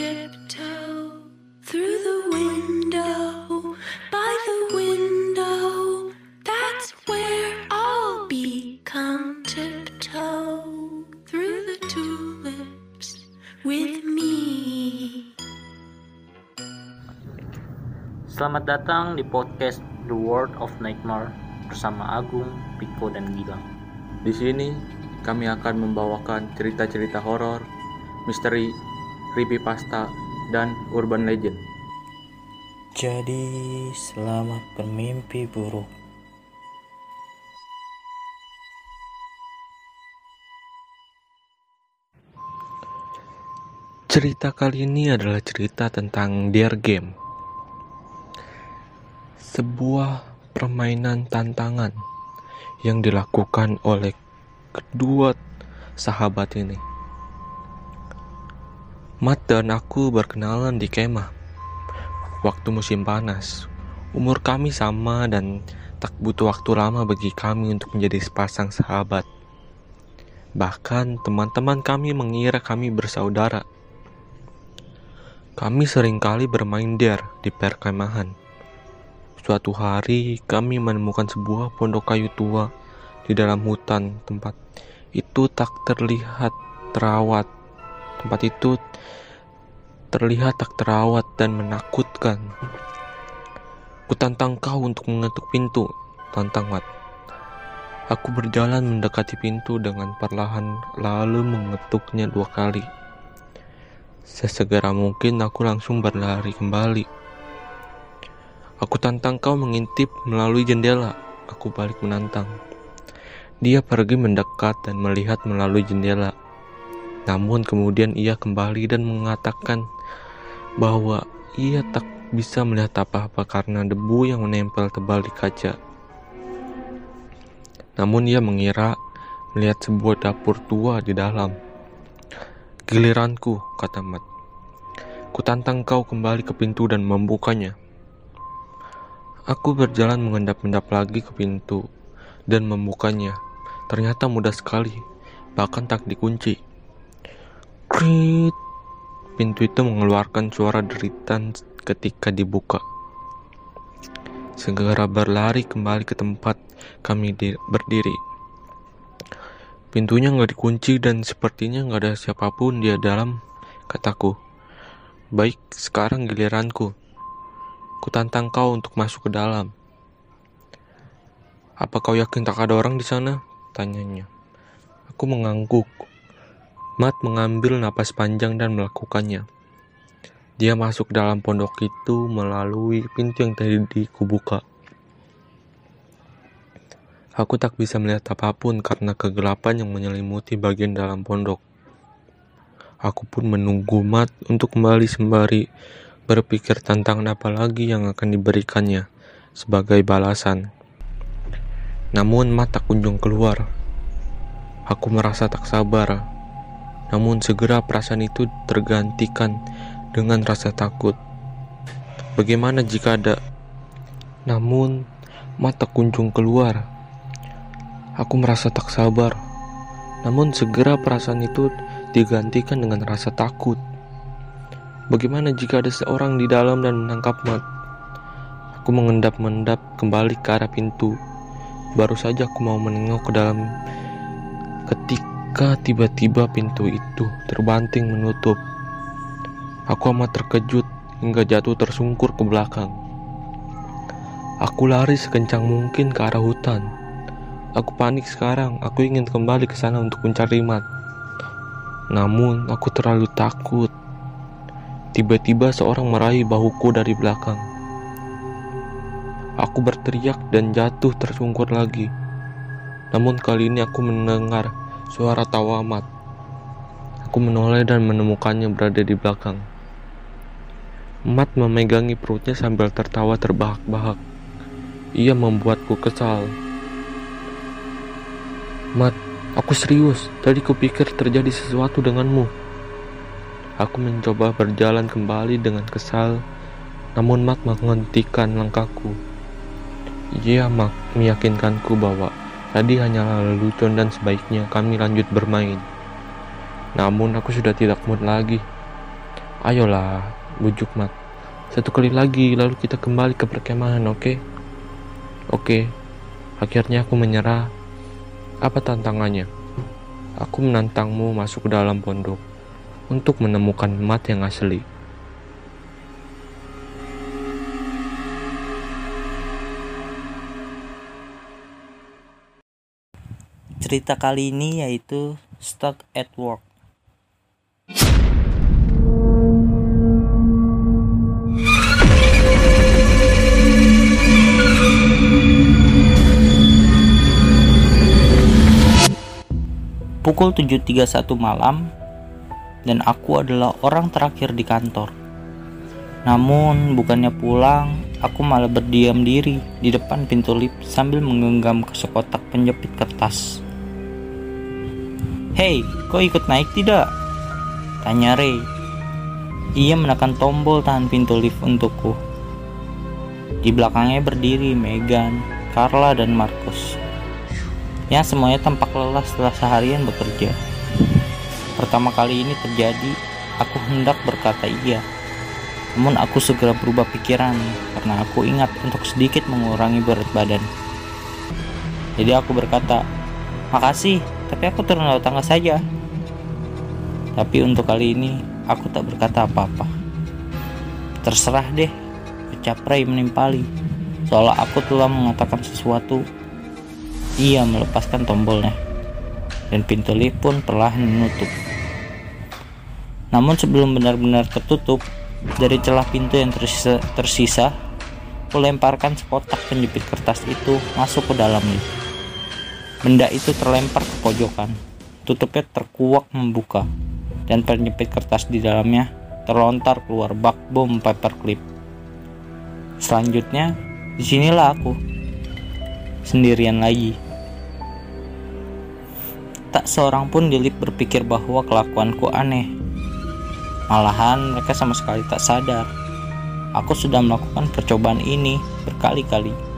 tiptoe through the window, by the window. That's where I'll be. Come tiptoe through the tulips with me. Selamat datang di podcast The World of Nightmare bersama Agung, Piko, dan Gilang. Di sini kami akan membawakan cerita-cerita horor, misteri, creepypasta, dan urban legend. Jadi, selamat bermimpi buruk. Cerita kali ini adalah cerita tentang Dare Game. Sebuah permainan tantangan yang dilakukan oleh kedua sahabat ini. Matt dan aku berkenalan di kemah. Waktu musim panas. Umur kami sama dan tak butuh waktu lama bagi kami untuk menjadi sepasang sahabat. Bahkan teman-teman kami mengira kami bersaudara. Kami sering kali bermain dare di perkemahan. Suatu hari kami menemukan sebuah pondok kayu tua di dalam hutan. Tempat itu tak terlihat terawat. Tempat itu terlihat tak terawat dan menakutkan. Kutantang kau untuk mengetuk pintu, tantang Mat. Aku berjalan mendekati pintu dengan perlahan lalu mengetuknya dua kali. Sesegera mungkin aku langsung berlari kembali. Aku tantang kau mengintip melalui jendela. Aku balik menantang. Dia pergi mendekat dan melihat melalui jendela. Namun kemudian ia kembali dan mengatakan bahwa ia tak bisa melihat apa-apa karena debu yang menempel tebal di kaca. Namun ia mengira melihat sebuah dapur tua di dalam. Giliranku, kata Mat. Kutantang kau kembali ke pintu dan membukanya. Aku berjalan mengendap-endap lagi ke pintu dan membukanya. Ternyata mudah sekali, bahkan tak dikunci. Krit. Pintu itu mengeluarkan suara deritan ketika dibuka. Segera berlari kembali ke tempat kami di berdiri. Pintunya nggak dikunci dan sepertinya nggak ada siapa pun di dalam, kataku. Baik, sekarang giliranku. Kutantang kau untuk masuk ke dalam. Apa kau yakin tak ada orang di sana? Tanyanya. Aku mengangguk. Mat mengambil napas panjang dan melakukannya. Dia masuk dalam pondok itu melalui pintu yang tadi dikubuka. Aku tak bisa melihat apa pun karena kegelapan yang menyelimuti bagian dalam pondok. Aku pun menunggu Mat untuk kembali sembari berpikir tentang apa lagi yang akan diberikannya sebagai balasan. Namun Mat tak kunjung keluar. Aku merasa tak sabar. Namun segera perasaan itu tergantikan dengan rasa takut. Bagaimana jika ada? Namun mata kunjung keluar. Aku merasa tak sabar. Namun segera perasaan itu digantikan dengan rasa takut. Bagaimana jika ada seorang di dalam dan menangkap Mat? Aku mengendap-endap kembali ke arah pintu. Baru saja aku mau menengok ke dalam ketika tiba-tiba pintu itu terbanting menutup. Aku amat terkejut hingga jatuh tersungkur ke belakang. Aku lari sekencang mungkin ke arah hutan. Aku panik sekarang. Aku ingin kembali ke sana untuk mencari Mat. Namun aku terlalu takut. Tiba-tiba seorang meraih bahuku dari belakang. Aku berteriak dan jatuh tersungkur lagi. Namun kali ini aku mendengar suara tawa Mat. Aku menoleh dan menemukannya berada di belakang. Mat memegangi perutnya sambil tertawa terbahak-bahak. Ia membuatku kesal. Mat, aku serius. Tadi kupikir terjadi sesuatu denganmu. Aku mencoba berjalan kembali dengan kesal, namun Mat menghentikan langkahku. Ia meyakinkanku bahwa tadi hanyalah lelucon dan sebaiknya kami lanjut bermain. Namun aku sudah tidak mood lagi. Ayolah, bujuk Mat. Satu kali lagi, lalu kita kembali ke perkemahan, oke? Okay? Oke, okay. akhirnya aku menyerah. Apa tantangannya? Aku menantangmu masuk ke dalam pondok untuk menemukan mat yang asli. Cerita kali ini yaitu Stuck at Work. Pukul 7.31 malam dan aku adalah orang terakhir di kantor. Namun bukannya pulang, aku malah berdiam diri di depan pintu lift sambil menggenggam sekotak penjepit kertas. Hei, kau ikut naik tidak? Tanya Ray. Ia menekan tombol tahan pintu lift untukku. Di belakangnya berdiri Megan, Carla, dan Marcus yang semuanya tampak lelah setelah seharian bekerja. Pertama kali ini terjadi, aku hendak berkata iya. Namun aku segera berubah pikiran karena aku ingat untuk sedikit mengurangi berat badan. Jadi aku berkata, makasih, tapi aku lewat tangga saja. Tapi untuk kali ini, aku tak berkata apa-apa. Terserah deh, ucap Ray menimpali. Seolah aku telah mengatakan sesuatu ia melepaskan tombolnya, dan pintu lift pun perlahan menutup. Namun sebelum benar-benar tertutup, dari celah pintu yang tersisa, tersisa lemparkan sekotak penjepit kertas itu masuk ke dalam lift. Benda itu terlempar ke pojokan, tutupnya terkuak membuka, dan penjepit kertas di dalamnya terlontar keluar bak bom paperclip. Selanjutnya, di sinilah aku, sendirian lagi. Tak seorang pun di lift berpikir bahwa kelakuanku aneh. Malahan mereka sama sekali tak sadar. Aku sudah melakukan percobaan ini berkali-kali.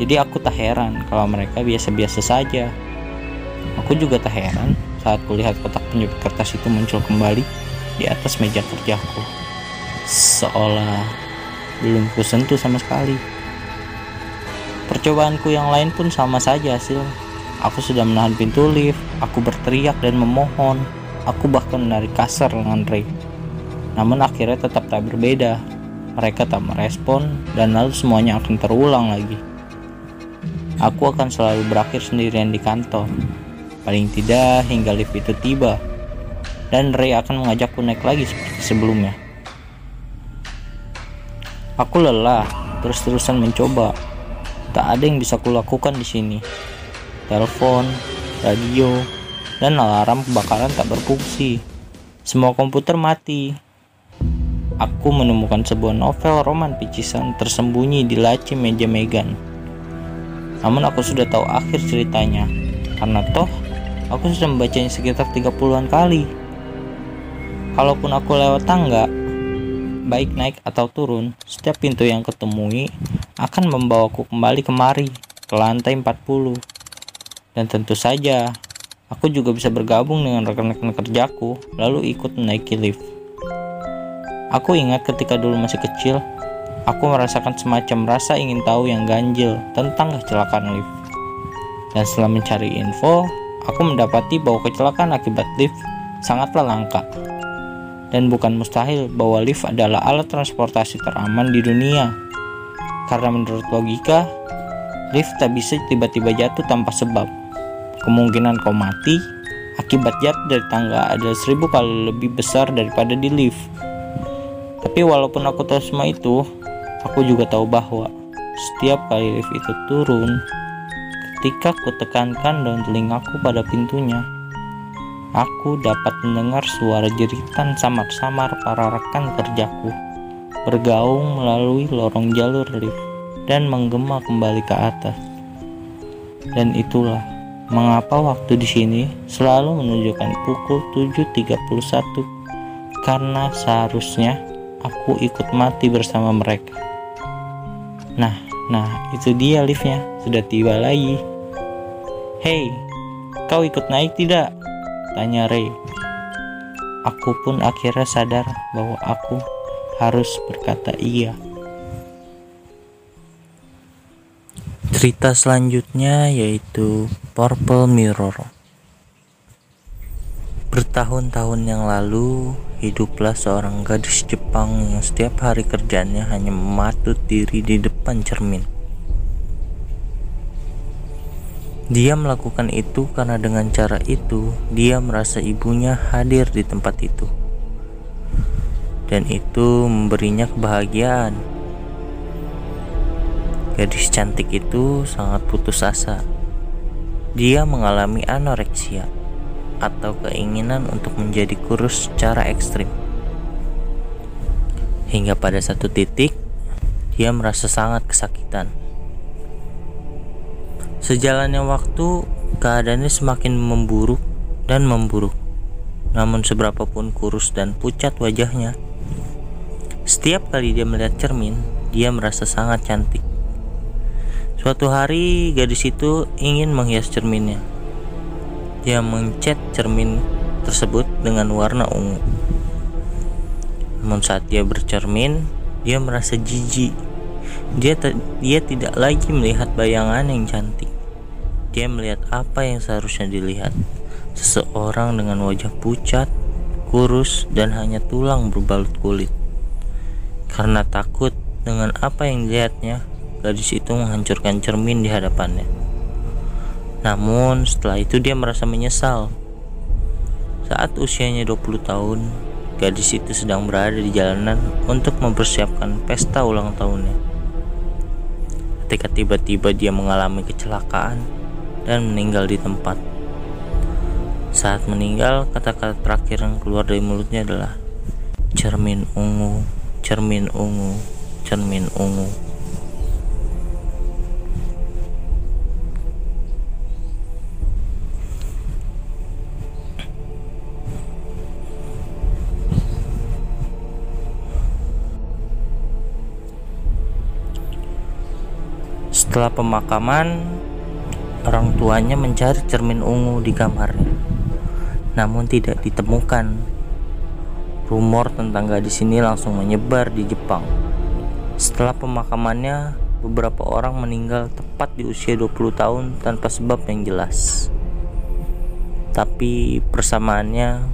Jadi aku tak heran kalau mereka biasa-biasa saja. Aku juga tak heran saat kulihat kotak penjepit kertas itu muncul kembali di atas meja kerjaku. Seolah belum kusentuh sama sekali. Percobaanku yang lain pun sama saja hasilnya Aku sudah menahan pintu lift, aku berteriak dan memohon. Aku bahkan menarik kasar dengan Ray. Namun akhirnya tetap tak berbeda. Mereka tak merespon dan lalu semuanya akan terulang lagi. Aku akan selalu berakhir sendirian di kantor. Paling tidak hingga lift itu tiba. Dan Ray akan mengajakku naik lagi seperti sebelumnya. Aku lelah, terus-terusan mencoba. Tak ada yang bisa kulakukan di sini telepon, radio, dan alarm kebakaran tak berfungsi. Semua komputer mati. Aku menemukan sebuah novel roman picisan tersembunyi di laci meja Megan. Namun aku sudah tahu akhir ceritanya, karena toh aku sudah membacanya sekitar 30-an kali. Kalaupun aku lewat tangga, baik naik atau turun, setiap pintu yang ketemui akan membawaku kembali kemari ke lantai 40. Dan tentu saja, aku juga bisa bergabung dengan rekan-rekan kerjaku, lalu ikut menaiki lift. Aku ingat ketika dulu masih kecil, aku merasakan semacam rasa ingin tahu yang ganjil tentang kecelakaan lift. Dan setelah mencari info, aku mendapati bahwa kecelakaan akibat lift sangatlah langka. Dan bukan mustahil bahwa lift adalah alat transportasi teraman di dunia. Karena menurut logika, lift tak bisa tiba-tiba jatuh tanpa sebab kemungkinan kau mati akibat jatuh dari tangga adalah seribu kali lebih besar daripada di lift. Tapi walaupun aku tahu semua itu, aku juga tahu bahwa setiap kali lift itu turun, ketika ku tekankan daun telingaku pada pintunya, aku dapat mendengar suara jeritan samar-samar para rekan kerjaku bergaung melalui lorong jalur lift dan menggema kembali ke atas. Dan itulah Mengapa waktu di sini selalu menunjukkan pukul 7.31? Karena seharusnya aku ikut mati bersama mereka. Nah, nah itu dia liftnya sudah tiba lagi. Hei, kau ikut naik tidak? Tanya Ray. aku pun akhirnya sadar bahwa aku harus berkata iya. Cerita selanjutnya yaitu Purple Mirror. Bertahun-tahun yang lalu, hiduplah seorang gadis Jepang yang setiap hari kerjanya hanya mematut diri di depan cermin. Dia melakukan itu karena dengan cara itu dia merasa ibunya hadir di tempat itu. Dan itu memberinya kebahagiaan. Gadis cantik itu sangat putus asa. Dia mengalami anoreksia atau keinginan untuk menjadi kurus secara ekstrim. Hingga pada satu titik, dia merasa sangat kesakitan Sejalannya waktu, keadaannya semakin memburuk dan memburuk. Namun seberapapun kurus dan pucat wajahnya, setiap kali dia melihat cermin, dia merasa sangat cantik. Suatu hari, gadis itu ingin menghias cerminnya. Dia mencat cermin tersebut dengan warna ungu. Namun saat dia bercermin, dia merasa jijik. Dia, dia tidak lagi melihat bayangan yang cantik. Dia melihat apa yang seharusnya dilihat. Seseorang dengan wajah pucat, kurus, dan hanya tulang berbalut kulit. Karena takut dengan apa yang dilihatnya, gadis itu menghancurkan cermin di hadapannya. Namun setelah itu dia merasa menyesal. Saat usianya 20 tahun, gadis itu sedang berada di jalanan untuk mempersiapkan pesta ulang tahunnya. Ketika tiba-tiba dia mengalami kecelakaan, dan meninggal di tempat. Saat meninggal, kata-kata terakhir yang keluar dari mulutnya adalah cermin ungu, cermin ungu, cermin ungu. Setelah pemakaman, Orang tuanya mencari cermin ungu di kamarnya, namun tidak ditemukan. Rumor tentang gadis ini langsung menyebar di Jepang. Setelah pemakamannya, beberapa orang meninggal tepat di usia 20 tahun tanpa sebab yang jelas. Tapi persamaannya,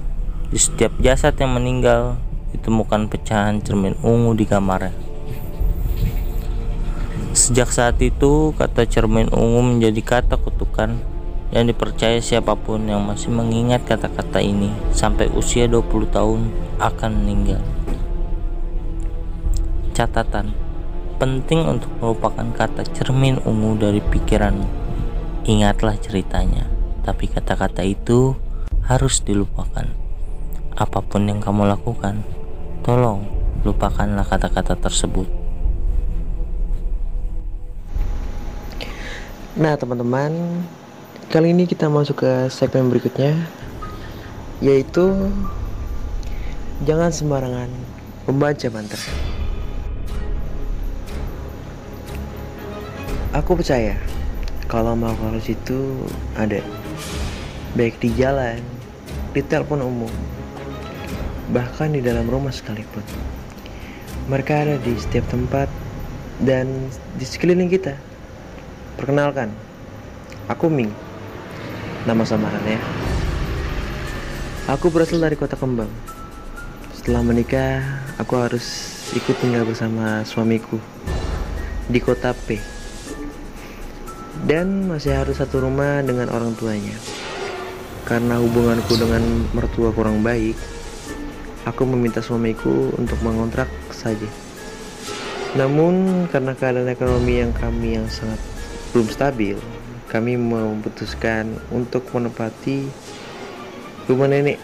di setiap jasad yang meninggal ditemukan pecahan cermin ungu di kamarnya. Sejak saat itu, kata cermin ungu menjadi kata kutukan yang dipercaya siapa pun yang masih mengingat kata-kata ini sampai usia 20 tahun akan meninggal. Catatan, penting untuk melupakan kata cermin ungu dari pikiranmu. Ingatlah ceritanya, tapi kata-kata itu harus dilupakan. Apa pun yang kamu lakukan, tolong lupakanlah kata-kata tersebut. Nah teman-teman Kali ini kita masuk ke segmen berikutnya Yaitu Jangan sembarangan Membaca mantra Aku percaya Kalau makhluk itu ada Baik di jalan Di telepon umum Bahkan di dalam rumah sekalipun. Mereka ada di setiap tempat Dan di sekeliling kita Perkenalkan, aku Ming. Nama samarannya. Aku berasal dari kota Kembang. Setelah menikah, aku harus ikut tinggal bersama suamiku di kota P. Dan masih harus satu rumah dengan orang tuanya. Karena hubunganku dengan mertua kurang baik, aku meminta suamiku untuk mengontrak saja. Namun karena keadaan ekonomi yang kami yang sangat belum stabil, kami memutuskan untuk menempati rumah nenek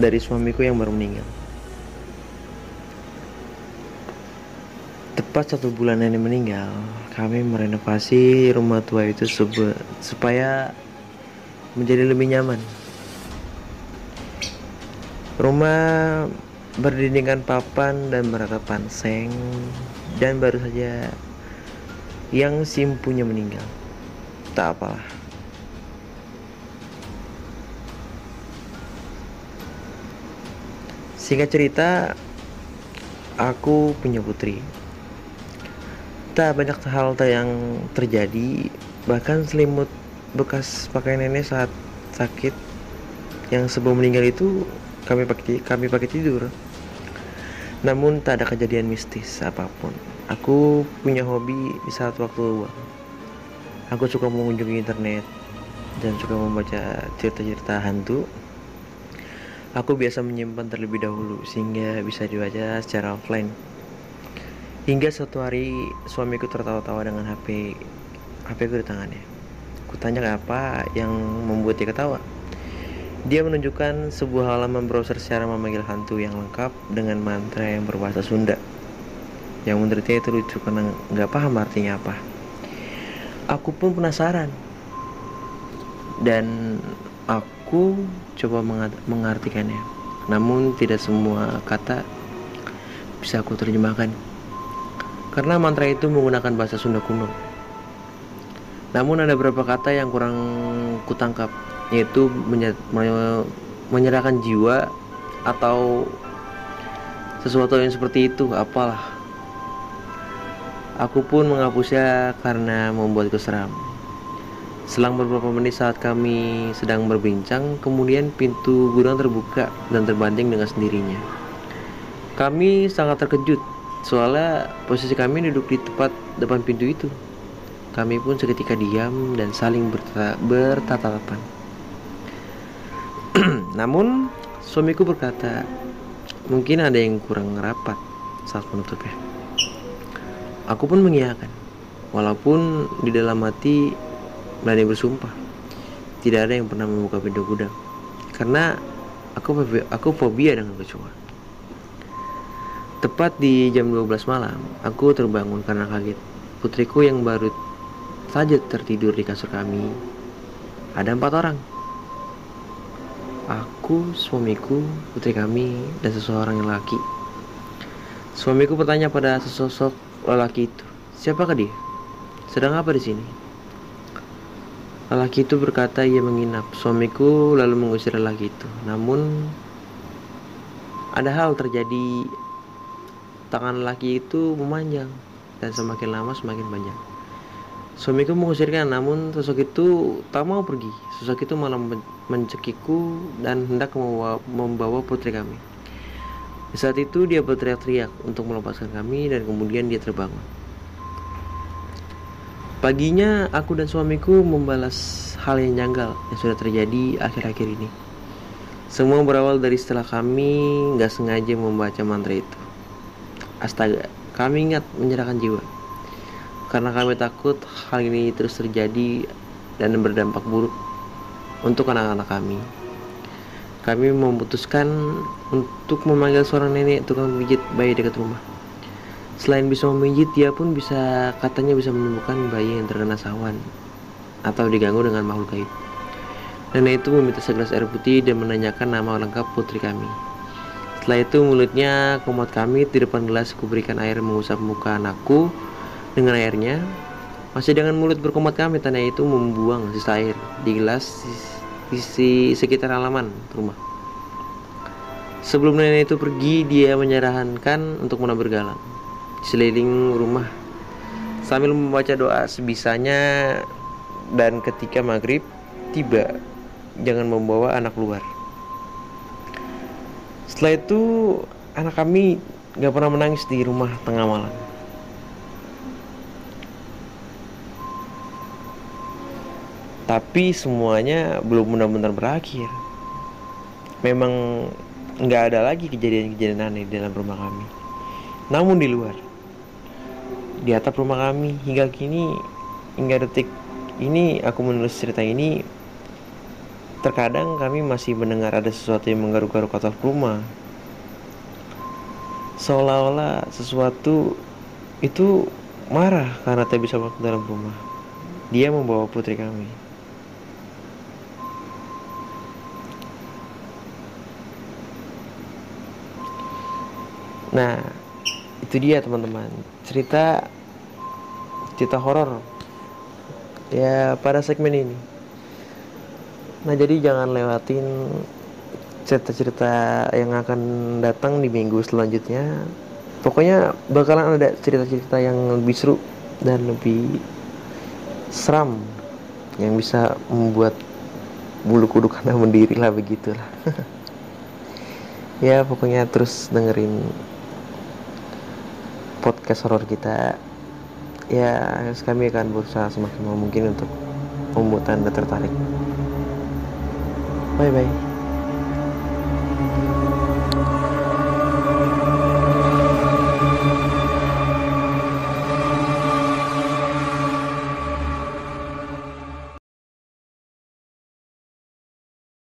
dari suamiku yang baru meninggal. Tepat satu bulan nenek meninggal, kami merenovasi rumah tua itu supaya menjadi lebih nyaman. Rumah berdindingkan papan dan meratapan seng dan baru saja yang simpunya meninggal. Tak apalah. Singkat cerita, aku punya putri. Tak banyak hal yang terjadi, bahkan selimut bekas pakai nenek saat sakit yang sebelum meninggal itu kami pakai kami pakai tidur. Namun tak ada kejadian mistis apa pun. Aku punya hobi di saat waktu luang. Aku suka mengunjungi internet dan suka membaca cerita-cerita hantu. Aku biasa menyimpan terlebih dahulu sehingga bisa dibaca secara offline. Hingga suatu hari suamiku tertawa-tawa dengan HP HP ku di tangannya. Kutanya apa yang membuat dia ketawa. Dia menunjukkan sebuah halaman browser secara memanggil hantu yang lengkap dengan mantra yang berbahasa Sunda. Yang menurut dia itu lucu karena nggak paham artinya apa. Aku pun penasaran dan aku coba mengartikannya. Namun tidak semua kata bisa aku terjemahkan. Karena mantra itu menggunakan bahasa Sunda kuno. Namun ada beberapa kata yang kurang kutangkap yaitu menyerahkan jiwa atau sesuatu yang seperti itu apalah aku pun menghapusnya karena membuatku seram. Selang beberapa menit saat kami sedang berbincang kemudian pintu gudang terbuka dan terbanting dengan sendirinya. Kami sangat terkejut soalnya posisi kami duduk di tempat depan pintu itu. Kami pun seketika diam dan saling bertatapan Namun suamiku berkata, mungkin ada yang kurang rapat saat menutupnya. Aku pun mengiyakan, walaupun di dalam hati berani bersumpah tidak ada yang pernah membuka pintu gudang karena aku aku fobia dengan kecoa. Tepat di jam 12 malam, aku terbangun karena kaget. Putriku yang baru saja tertidur di kasur kami. Ada empat orang Aku, suamiku, putri kami, dan seseorang yang laki. Suamiku bertanya pada sesosok lelaki itu, siapakah dia? Sedang apa di sini? Lelaki itu berkata ia menginap. Suamiku lalu mengusir lelaki itu. Namun ada hal terjadi. Tangan lelaki itu memanjang dan semakin lama semakin banyak. Suamiku mengusirnya, namun sosok itu tak mau pergi. Sosok itu malah mencekikku dan hendak membawa, membawa putri kami. Di saat itu dia berteriak-teriak untuk melepaskan kami dan kemudian dia terbangun. Paginya aku dan suamiku membalas hal yang janggal yang sudah terjadi akhir-akhir ini. Semua berawal dari setelah kami nggak sengaja membaca mantra itu. Astaga, kami ingat menyerahkan jiwa karena kami takut hal ini terus terjadi dan berdampak buruk untuk anak-anak kami. Kami memutuskan untuk memanggil seorang nenek tukang pijit bayi dekat rumah. Selain bisa memijit, dia pun bisa katanya bisa menemukan bayi yang terkena sawan atau diganggu dengan makhluk gaib. Nenek itu meminta segelas air putih dan menanyakan nama lengkap putri kami. Setelah itu mulutnya kumat kami di depan gelas kuberikan air mengusap muka anakku dengan airnya. Masih dengan mulut berkomat kami, tanda itu membuang sisa air di gelas di, sekitar halaman rumah. Sebelum nenek itu pergi, dia menyerahkan untuk menabur galang di seliling rumah sambil membaca doa sebisanya dan ketika maghrib tiba jangan membawa anak luar. Setelah itu anak kami gak pernah menangis di rumah tengah malam. Tapi semuanya belum benar-benar berakhir. Memang nggak ada lagi kejadian-kejadian aneh di dalam rumah kami. Namun di luar di atap rumah kami hingga kini hingga detik ini aku menulis cerita ini terkadang kami masih mendengar ada sesuatu yang menggaruk-garuk atap rumah. Seolah-olah sesuatu itu marah karena tak bisa masuk dalam rumah. Dia membawa putri kami Nah, itu dia teman-teman. Cerita cerita horor ya pada segmen ini. Nah, jadi jangan lewatin cerita-cerita yang akan datang di minggu selanjutnya pokoknya bakalan ada cerita-cerita yang lebih seru dan lebih seram yang bisa membuat bulu kuduk anda mendiri lah begitulah ya pokoknya terus dengerin podcast horor kita ya kami akan berusaha semaksimal mungkin untuk membuat anda tertarik. Bye bye